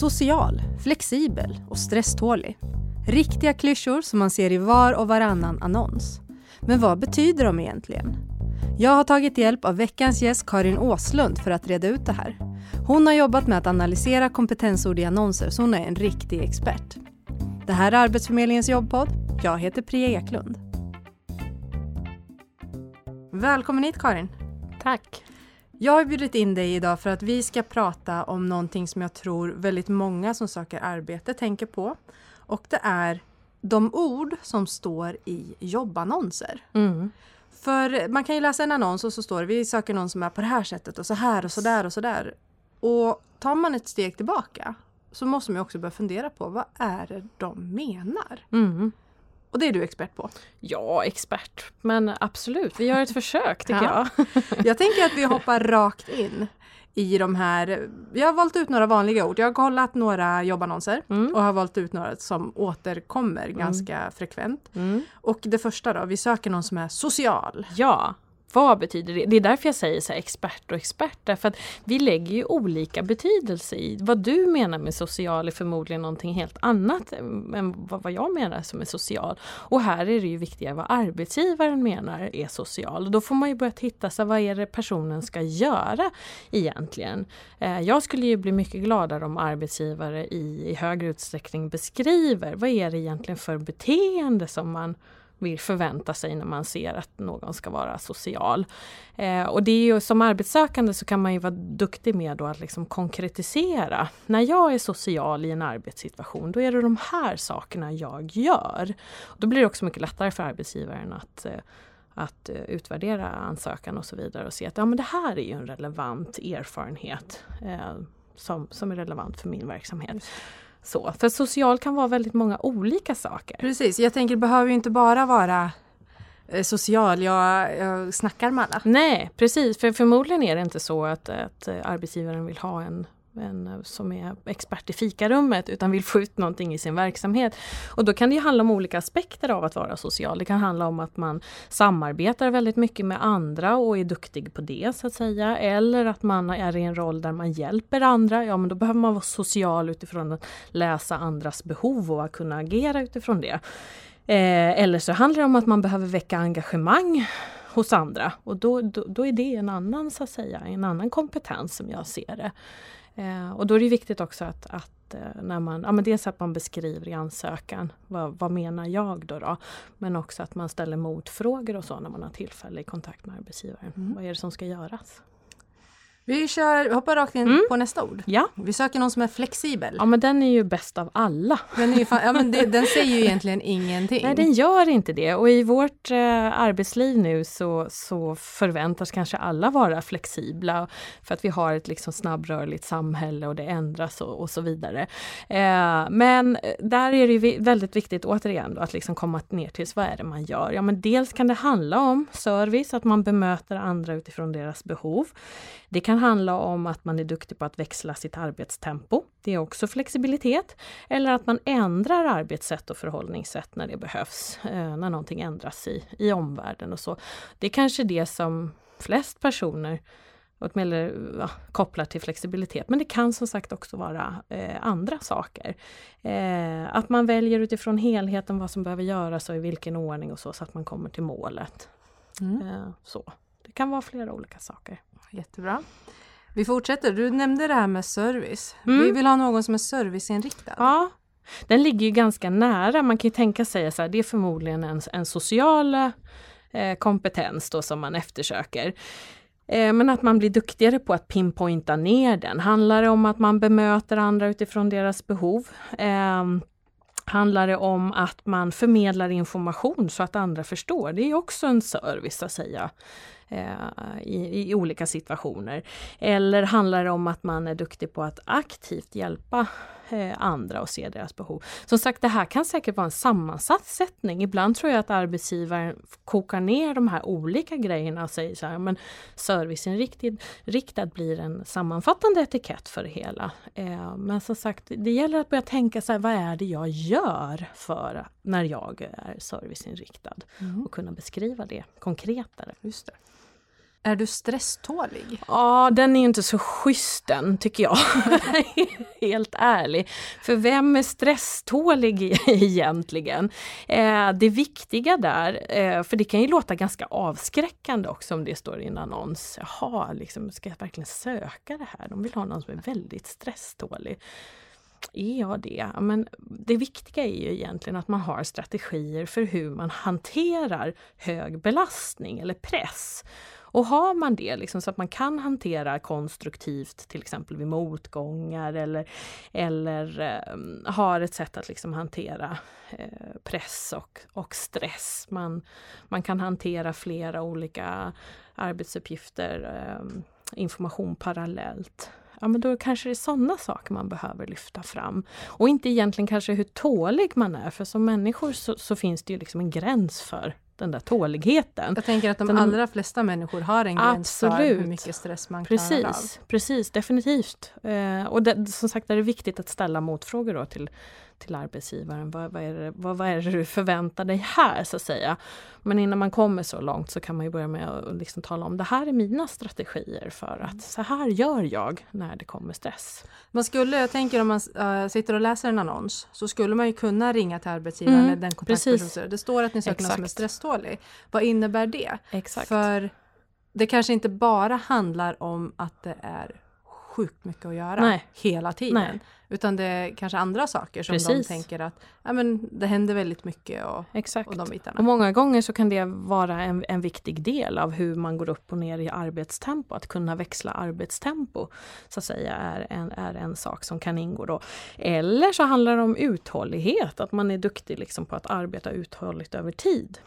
Social, flexibel och stresstålig. Riktiga klyschor som man ser i var och varannan annons. Men vad betyder de egentligen? Jag har tagit hjälp av veckans gäst Karin Åslund för att reda ut det här. Hon har jobbat med att analysera kompetensord i annonser så hon är en riktig expert. Det här är Arbetsförmedlingens jobbpodd. Jag heter Priya Eklund. Välkommen hit Karin. Tack. Jag har bjudit in dig idag för att vi ska prata om någonting som jag tror väldigt många som söker arbete tänker på. Och det är de ord som står i jobbannonser. Mm. För man kan ju läsa en annons och så står det vi söker någon som är på det här sättet och så här och så där och så där. Och tar man ett steg tillbaka så måste man också börja fundera på vad är det de menar? Mm. Och det är du expert på. Ja, expert. Men absolut, vi gör ett försök tycker Ja. jag. Jag tänker att vi hoppar rakt in i de här. Jag har valt ut några vanliga ord. Jag har kollat några jobbannonser Mm. och har valt ut några som återkommer ganska frekvent. Mm. Och det första då, vi söker någon som är social. Ja, vad betyder det? Det är därför jag säger så här, expert och expert. Därför att vi lägger ju olika betydelse i. Vad du menar med social är förmodligen någonting helt annat än vad jag menar som är social. Och här är det ju viktigare vad arbetsgivaren menar är social. Och då får man ju börja titta, så här, vad är det personen ska göra egentligen? Eh, jag skulle ju bli mycket gladare om arbetsgivare i, i högre utsträckning beskriver vad är det egentligen för beteende som man vill förvänta sig när man ser att någon ska vara social. Eh, och det är ju som arbetssökande så kan man ju vara duktig med då att liksom konkretisera. När jag är social i en arbetssituation då är det de här sakerna jag gör. Då blir det också mycket lättare för arbetsgivaren att eh, att eh, utvärdera ansökan och så vidare och se att ja, men det här är ju en relevant erfarenhet eh, som, som är relevant för min verksamhet. Så, för social kan vara väldigt många olika saker. Precis, jag tänker det behöver ju inte bara vara eh, social, jag, jag snackar med alla. Nej, precis. För förmodligen är det inte så att, att eh, arbetsgivaren vill ha en, en eh, som är expert i fikarummet utan vill få ut någonting i sin verksamhet. Och då kan det ju handla om olika aspekter av att vara social. Det kan handla om att man samarbetar väldigt mycket med andra och är duktig på det så att säga. Eller att man är i en roll där man hjälper andra. Ja men då behöver man vara social utifrån att läsa andras behov och att kunna agera utifrån det. Eh, eller så handlar det om att man behöver väcka engagemang hos andra och då, då, då är det en annan, så att säga, en annan kompetens som jag ser det. Eh, och då är det viktigt också att, att eh, när man, ja men dels att man beskriver i ansökan, vad, vad menar jag då, då? Men också att man ställer motfrågor och så när man har tillfälle i kontakt med arbetsgivaren. Mm. Vad är det som ska göras? Vi kör, hoppar rakt in Mm. på nästa ord. Ja, Vi söker någon som är flexibel. ja men den är ju bäst av alla. Den, är fan, ja, men det, den säger ju egentligen ingenting. Nej, den gör inte det. Och i vårt eh, arbetsliv nu så, så förväntas kanske alla vara flexibla för att vi har ett liksom snabbrörligt samhälle och det ändras och, och så vidare. Eh, men där är det väldigt viktigt återigen då, att liksom komma ner till vad är det man gör. Ja, men dels kan det handla om service, att man bemöter andra utifrån deras behov. Det kan handla om att man är duktig på att växla sitt arbetstempo. Det är också flexibilitet. Eller att man ändrar arbetssätt och förhållningssätt när det behövs, eh, när någonting ändras i, i omvärlden och så. Det är kanske det som flest personer åtminstone ja, kopplar till flexibilitet. Men det kan som sagt också vara eh, andra saker. Eh, att man väljer utifrån helheten vad som behöver göras och i vilken ordning och så, så att man kommer till målet. Mm. Eh, så. Det kan vara flera olika saker. Jättebra. Vi fortsätter. Du nämnde det här med service. Mm. Vi vill ha någon som är serviceinriktad. Ja, den ligger ju ganska nära. Man kan ju tänka sig att det är förmodligen en, en social eh, kompetens då som man eftersöker. Eh, men att man blir duktigare på att pinpointa ner den. Handlar det om att man bemöter andra utifrån deras behov? Eh, Handlar det om att man förmedlar information så att andra förstår? Det är också en service att säga eh, i, i olika situationer. Eller handlar det om att man är duktig på att aktivt hjälpa andra och se deras behov? Som sagt, det här kan säkert vara en sammansatt sättning. Ibland tror jag att arbetsgivaren kokar ner de här olika grejerna och säger så här, men serviceinriktad riktad blir en sammanfattande etikett för det hela. Eh, men som sagt, det gäller att börja tänka så här, vad är det jag gör för när jag är serviceinriktad? Mm. Och kunna beskriva det konkretare. Just det. Är du stresstålig? Ja, den är inte så schysst den tycker jag. Helt ärlig. För vem är stresstålig egentligen? Eh, det viktiga där, eh, för det kan ju låta ganska avskräckande också om det står i en annons. Jaha, liksom, ska jag verkligen söka det här? De vill ha någon som är väldigt stresstålig. Är jag det? Men det viktiga är ju egentligen att man har strategier för hur man hanterar hög belastning eller press. Och har man det liksom, så att man kan hantera konstruktivt till exempel vid motgångar eller, eller eh, har ett sätt att liksom hantera eh, press och, och stress. Man, man kan hantera flera olika arbetsuppgifter, eh, information parallellt ja men då kanske det är sådana saker man behöver lyfta fram. Och inte egentligen kanske hur tålig man är, för som människor så, så finns det ju liksom en gräns för den där tåligheten. Jag tänker att de den, allra flesta människor har en gräns för hur mycket stress man precis, klarar av. Precis, definitivt. Eh, och det, som sagt är det viktigt att ställa motfrågor då till till arbetsgivaren. Vad, vad, är det, vad, vad är det du förväntar dig här så att säga? Men innan man kommer så långt så kan man ju börja med att liksom tala om det här är mina strategier för att så här gör jag när det kommer stress. Man skulle, jag tänker om man äh, sitter och läser en annons så skulle man ju kunna ringa till arbetsgivaren mm, den kontaktpersonen. Det står att ni söker någon som är stresstålig. Vad innebär det? Exakt. För det kanske inte bara handlar om att det är sjukt mycket att göra Nej. hela tiden. Nej. Utan det är kanske andra saker som Precis. de tänker att ja, men det händer väldigt mycket och, Exakt. och de bitarna. Och många gånger så kan det vara en, en viktig del av hur man går upp och ner i arbetstempo. Att kunna växla arbetstempo så att säga är en, är en sak som kan ingå då. Eller så handlar det om uthållighet, att man är duktig liksom på att arbeta uthålligt över tid.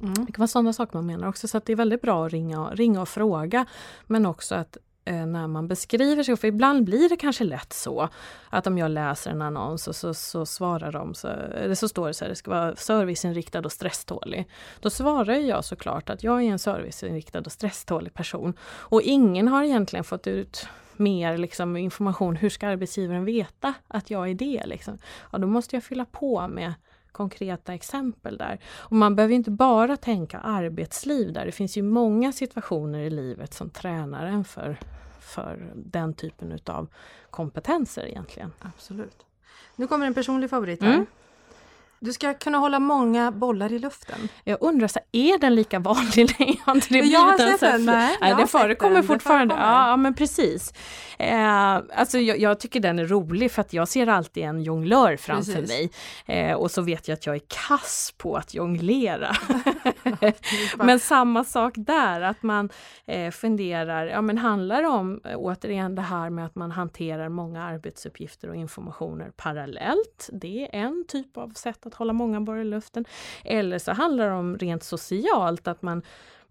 Mm. Det kan vara sådana saker man menar också, så det är väldigt bra att ringa, ringa och fråga. Men också att Eh, när man beskriver sig. För ibland blir det kanske lätt så att om jag läser en annons och så, så svarar de, så, eller så står det så här, det ska vara serviceinriktad och stresstålig. Då svarar jag såklart att jag är en serviceinriktad och stresstålig person. Och ingen har egentligen fått ut mer liksom, information, hur ska arbetsgivaren veta att jag är det? Liksom? Ja, då måste jag fylla på med konkreta exempel där. Och man behöver inte bara tänka arbetsliv där, det finns ju många situationer i livet som tränar en för, för den typen utav kompetenser egentligen. Absolut. Nu kommer en personlig favorit här. Mm. Du ska kunna hålla många bollar i luften. Jag undrar, så är den lika vanlig? har inte det jag har sett den. Nej, nej det förekommer den. fortfarande. Det förekommer. Ja, men precis. Eh, alltså jag, jag, tycker den är rolig för att jag ser alltid en jonglör framför precis. mig. Eh, och så vet jag att jag är kass på att jonglera. men samma sak där, att man eh, funderar, ja men handlar det om eh, återigen det här med att man hanterar många arbetsuppgifter och informationer parallellt. Det är en typ av sätt att att hålla många bollar i luften. Eller så handlar det om rent socialt, att man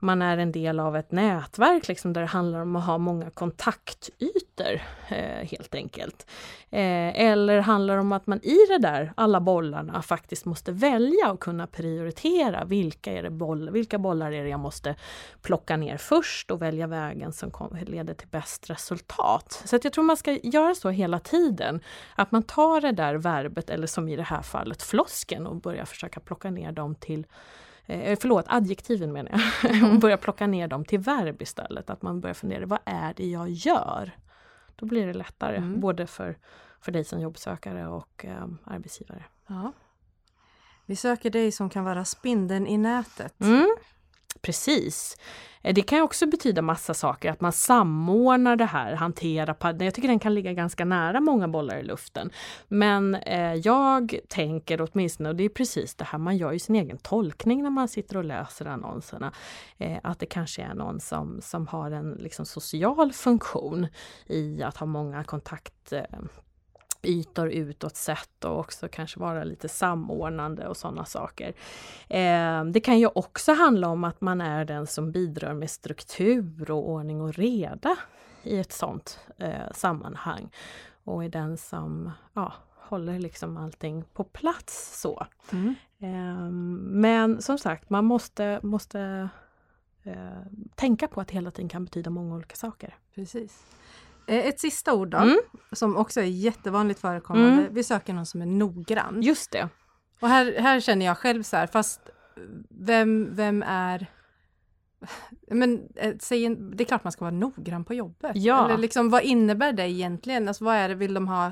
man är en del av ett nätverk liksom, där det handlar om att ha många kontaktytor eh, helt enkelt. Eh, eller handlar det om att man i det där, alla bollarna, faktiskt måste välja och kunna prioritera vilka, är det boll, vilka bollar är det jag måste plocka ner först och välja vägen som kom, leder till bäst resultat. Så att jag tror man ska göra så hela tiden. Att man tar det där verbet, eller som i det här fallet flosken och börjar försöka plocka ner dem till eh, förlåt, adjektiven menar jag, mm. och börja plocka ner dem till verb istället. Att man börjar fundera, vad är det jag gör? Då blir det lättare, mm. både för, för dig som jobbsökare och eh, arbetsgivare. Ja. Vi söker dig som kan vara spindeln i nätet. Mm. Precis. Eh, det kan också betyda massa saker, att man samordnar det här, hanterar Jag tycker den kan ligga ganska nära många bollar i luften. Men eh, jag tänker åtminstone, och det är precis det här, man gör ju sin egen tolkning när man sitter och läser annonserna, eh, att det kanske är någon som, som har en liksom, social funktion i att ha många kontakt eh, ytor utåt sett och också kanske vara lite samordnande och sådana saker. Eh, det kan ju också handla om att man är den som bidrar med struktur och ordning och reda i ett sådant eh, sammanhang och är den som ja, håller liksom allting på plats så. Mm. Eh, men som sagt, man måste, måste eh, tänka på att hela tiden kan betyda många olika saker. Precis. Eh, ett sista ord då, mm. som också är jättevanligt förekommande. Mm. Vi söker någon som är noggrann. Just det. Och här, här känner jag själv så här, fast vem, vem är men eh, säg, det är klart man ska vara noggrann på jobbet. Ja. Eller liksom, vad innebär det egentligen? Alltså, vad är det, vill de ha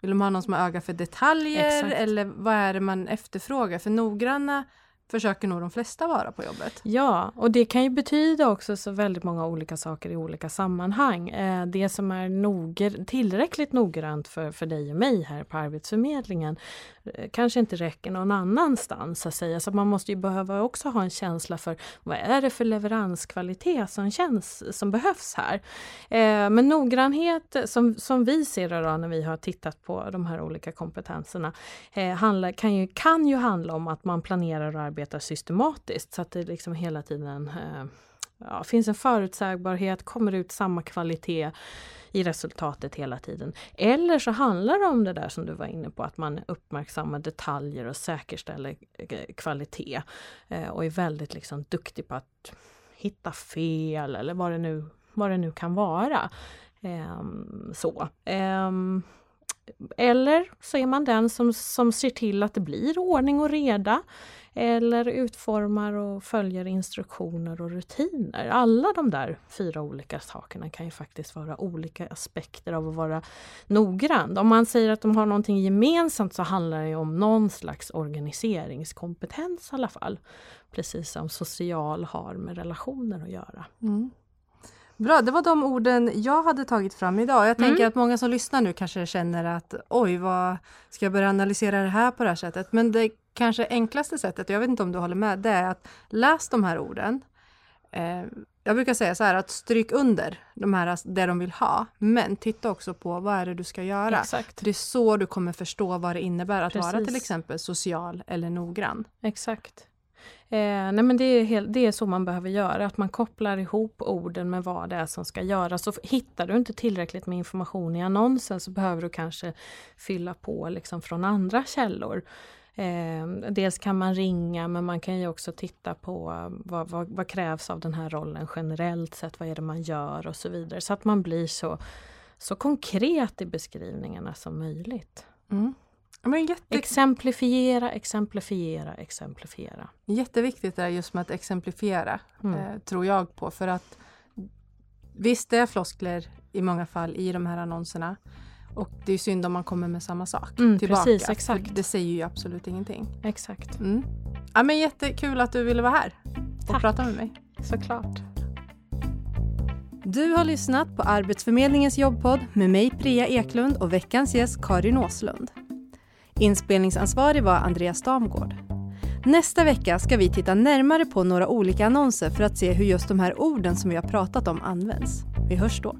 vill de ha någon som har öga för detaljer Exakt. eller vad är det man efterfrågar? För noggranna försöker nog de flesta vara på jobbet. Ja, och det kan ju betyda också så väldigt många olika saker i olika sammanhang. Eh, det som är noger, tillräckligt noggrant för, för dig och mig här på Arbetsförmedlingen eh, kanske inte räcker någon annanstans. Så att säga. Så man måste ju behöva också ha en känsla för vad är det för leveranskvalitet som, känns, som behövs här. Eh, men noggrannhet som, som vi ser det då när vi har tittat på de här olika kompetenserna handlar, kan, ju, kan ju handla om att man planerar och arbetar systematiskt så att det liksom hela tiden eh, ja, finns en förutsägbarhet, kommer ut samma kvalitet i resultatet hela tiden. Eller så handlar det om det där som du var inne på, att man uppmärksammar detaljer och säkerställer eh, kvalitet eh, och är väldigt liksom duktig på att hitta fel eller vad det nu, vad det nu kan vara. Ehm, så. Ehm, eller så är man den som, som ser till att det blir ordning och reda. Eller utformar och följer instruktioner och rutiner. Alla de där fyra olika sakerna kan ju faktiskt vara olika aspekter av att vara noggrann. Om man säger att de har någonting gemensamt så handlar det om någon slags organiseringskompetens i alla fall. Precis som social har med relationer att göra. Mm. Bra, det var de orden jag hade tagit fram idag. Jag tänker Mm. att många som lyssnar nu kanske känner att oj, vad ska jag börja analysera det här på det här sättet? Men det kanske enklaste sättet, och jag vet inte om du håller med, det är att läs de här orden. Eh, jag brukar säga så här att stryk under de här, det de vill ha, men titta också på vad är det du ska göra. Exakt. För det är så du kommer förstå vad det innebär att vara Precis. till exempel social eller noggrann. Exakt. Eh, nej men det är, helt, det är så man behöver göra, att man kopplar ihop orden med vad det är som ska göras. Så hittar du inte tillräckligt med information i annonsen så behöver du kanske fylla på liksom från andra källor. Eh, dels kan man ringa men man kan ju också titta på vad, vad, vad krävs av den här rollen generellt sett, vad är det man gör och så vidare. Så att man blir så, så konkret i beskrivningarna som möjligt. Mm. Men jätte, Exemplifiera, exemplifiera, exemplifiera. Jätteviktigt är just med att exemplifiera, Mm. eh, tror jag på. För att visst, det är floskler i många fall i de här annonserna. Och det är synd om man kommer med samma sak Mm, tillbaka. precis, exakt. Det säger ju absolut ingenting. Exakt. Mm. Ja, men jättekul att du ville vara här och Tack. prata med mig. Såklart. Du har lyssnat på Arbetsförmedlingens jobbpodd med mig Priya Eklund och veckans gäst Karin Åslund. Inspelningsansvarig var Andreas Damgård. Nästa vecka ska vi titta närmare på några olika annonser för att se hur just de här orden som vi har pratat om används. Vi hörs då.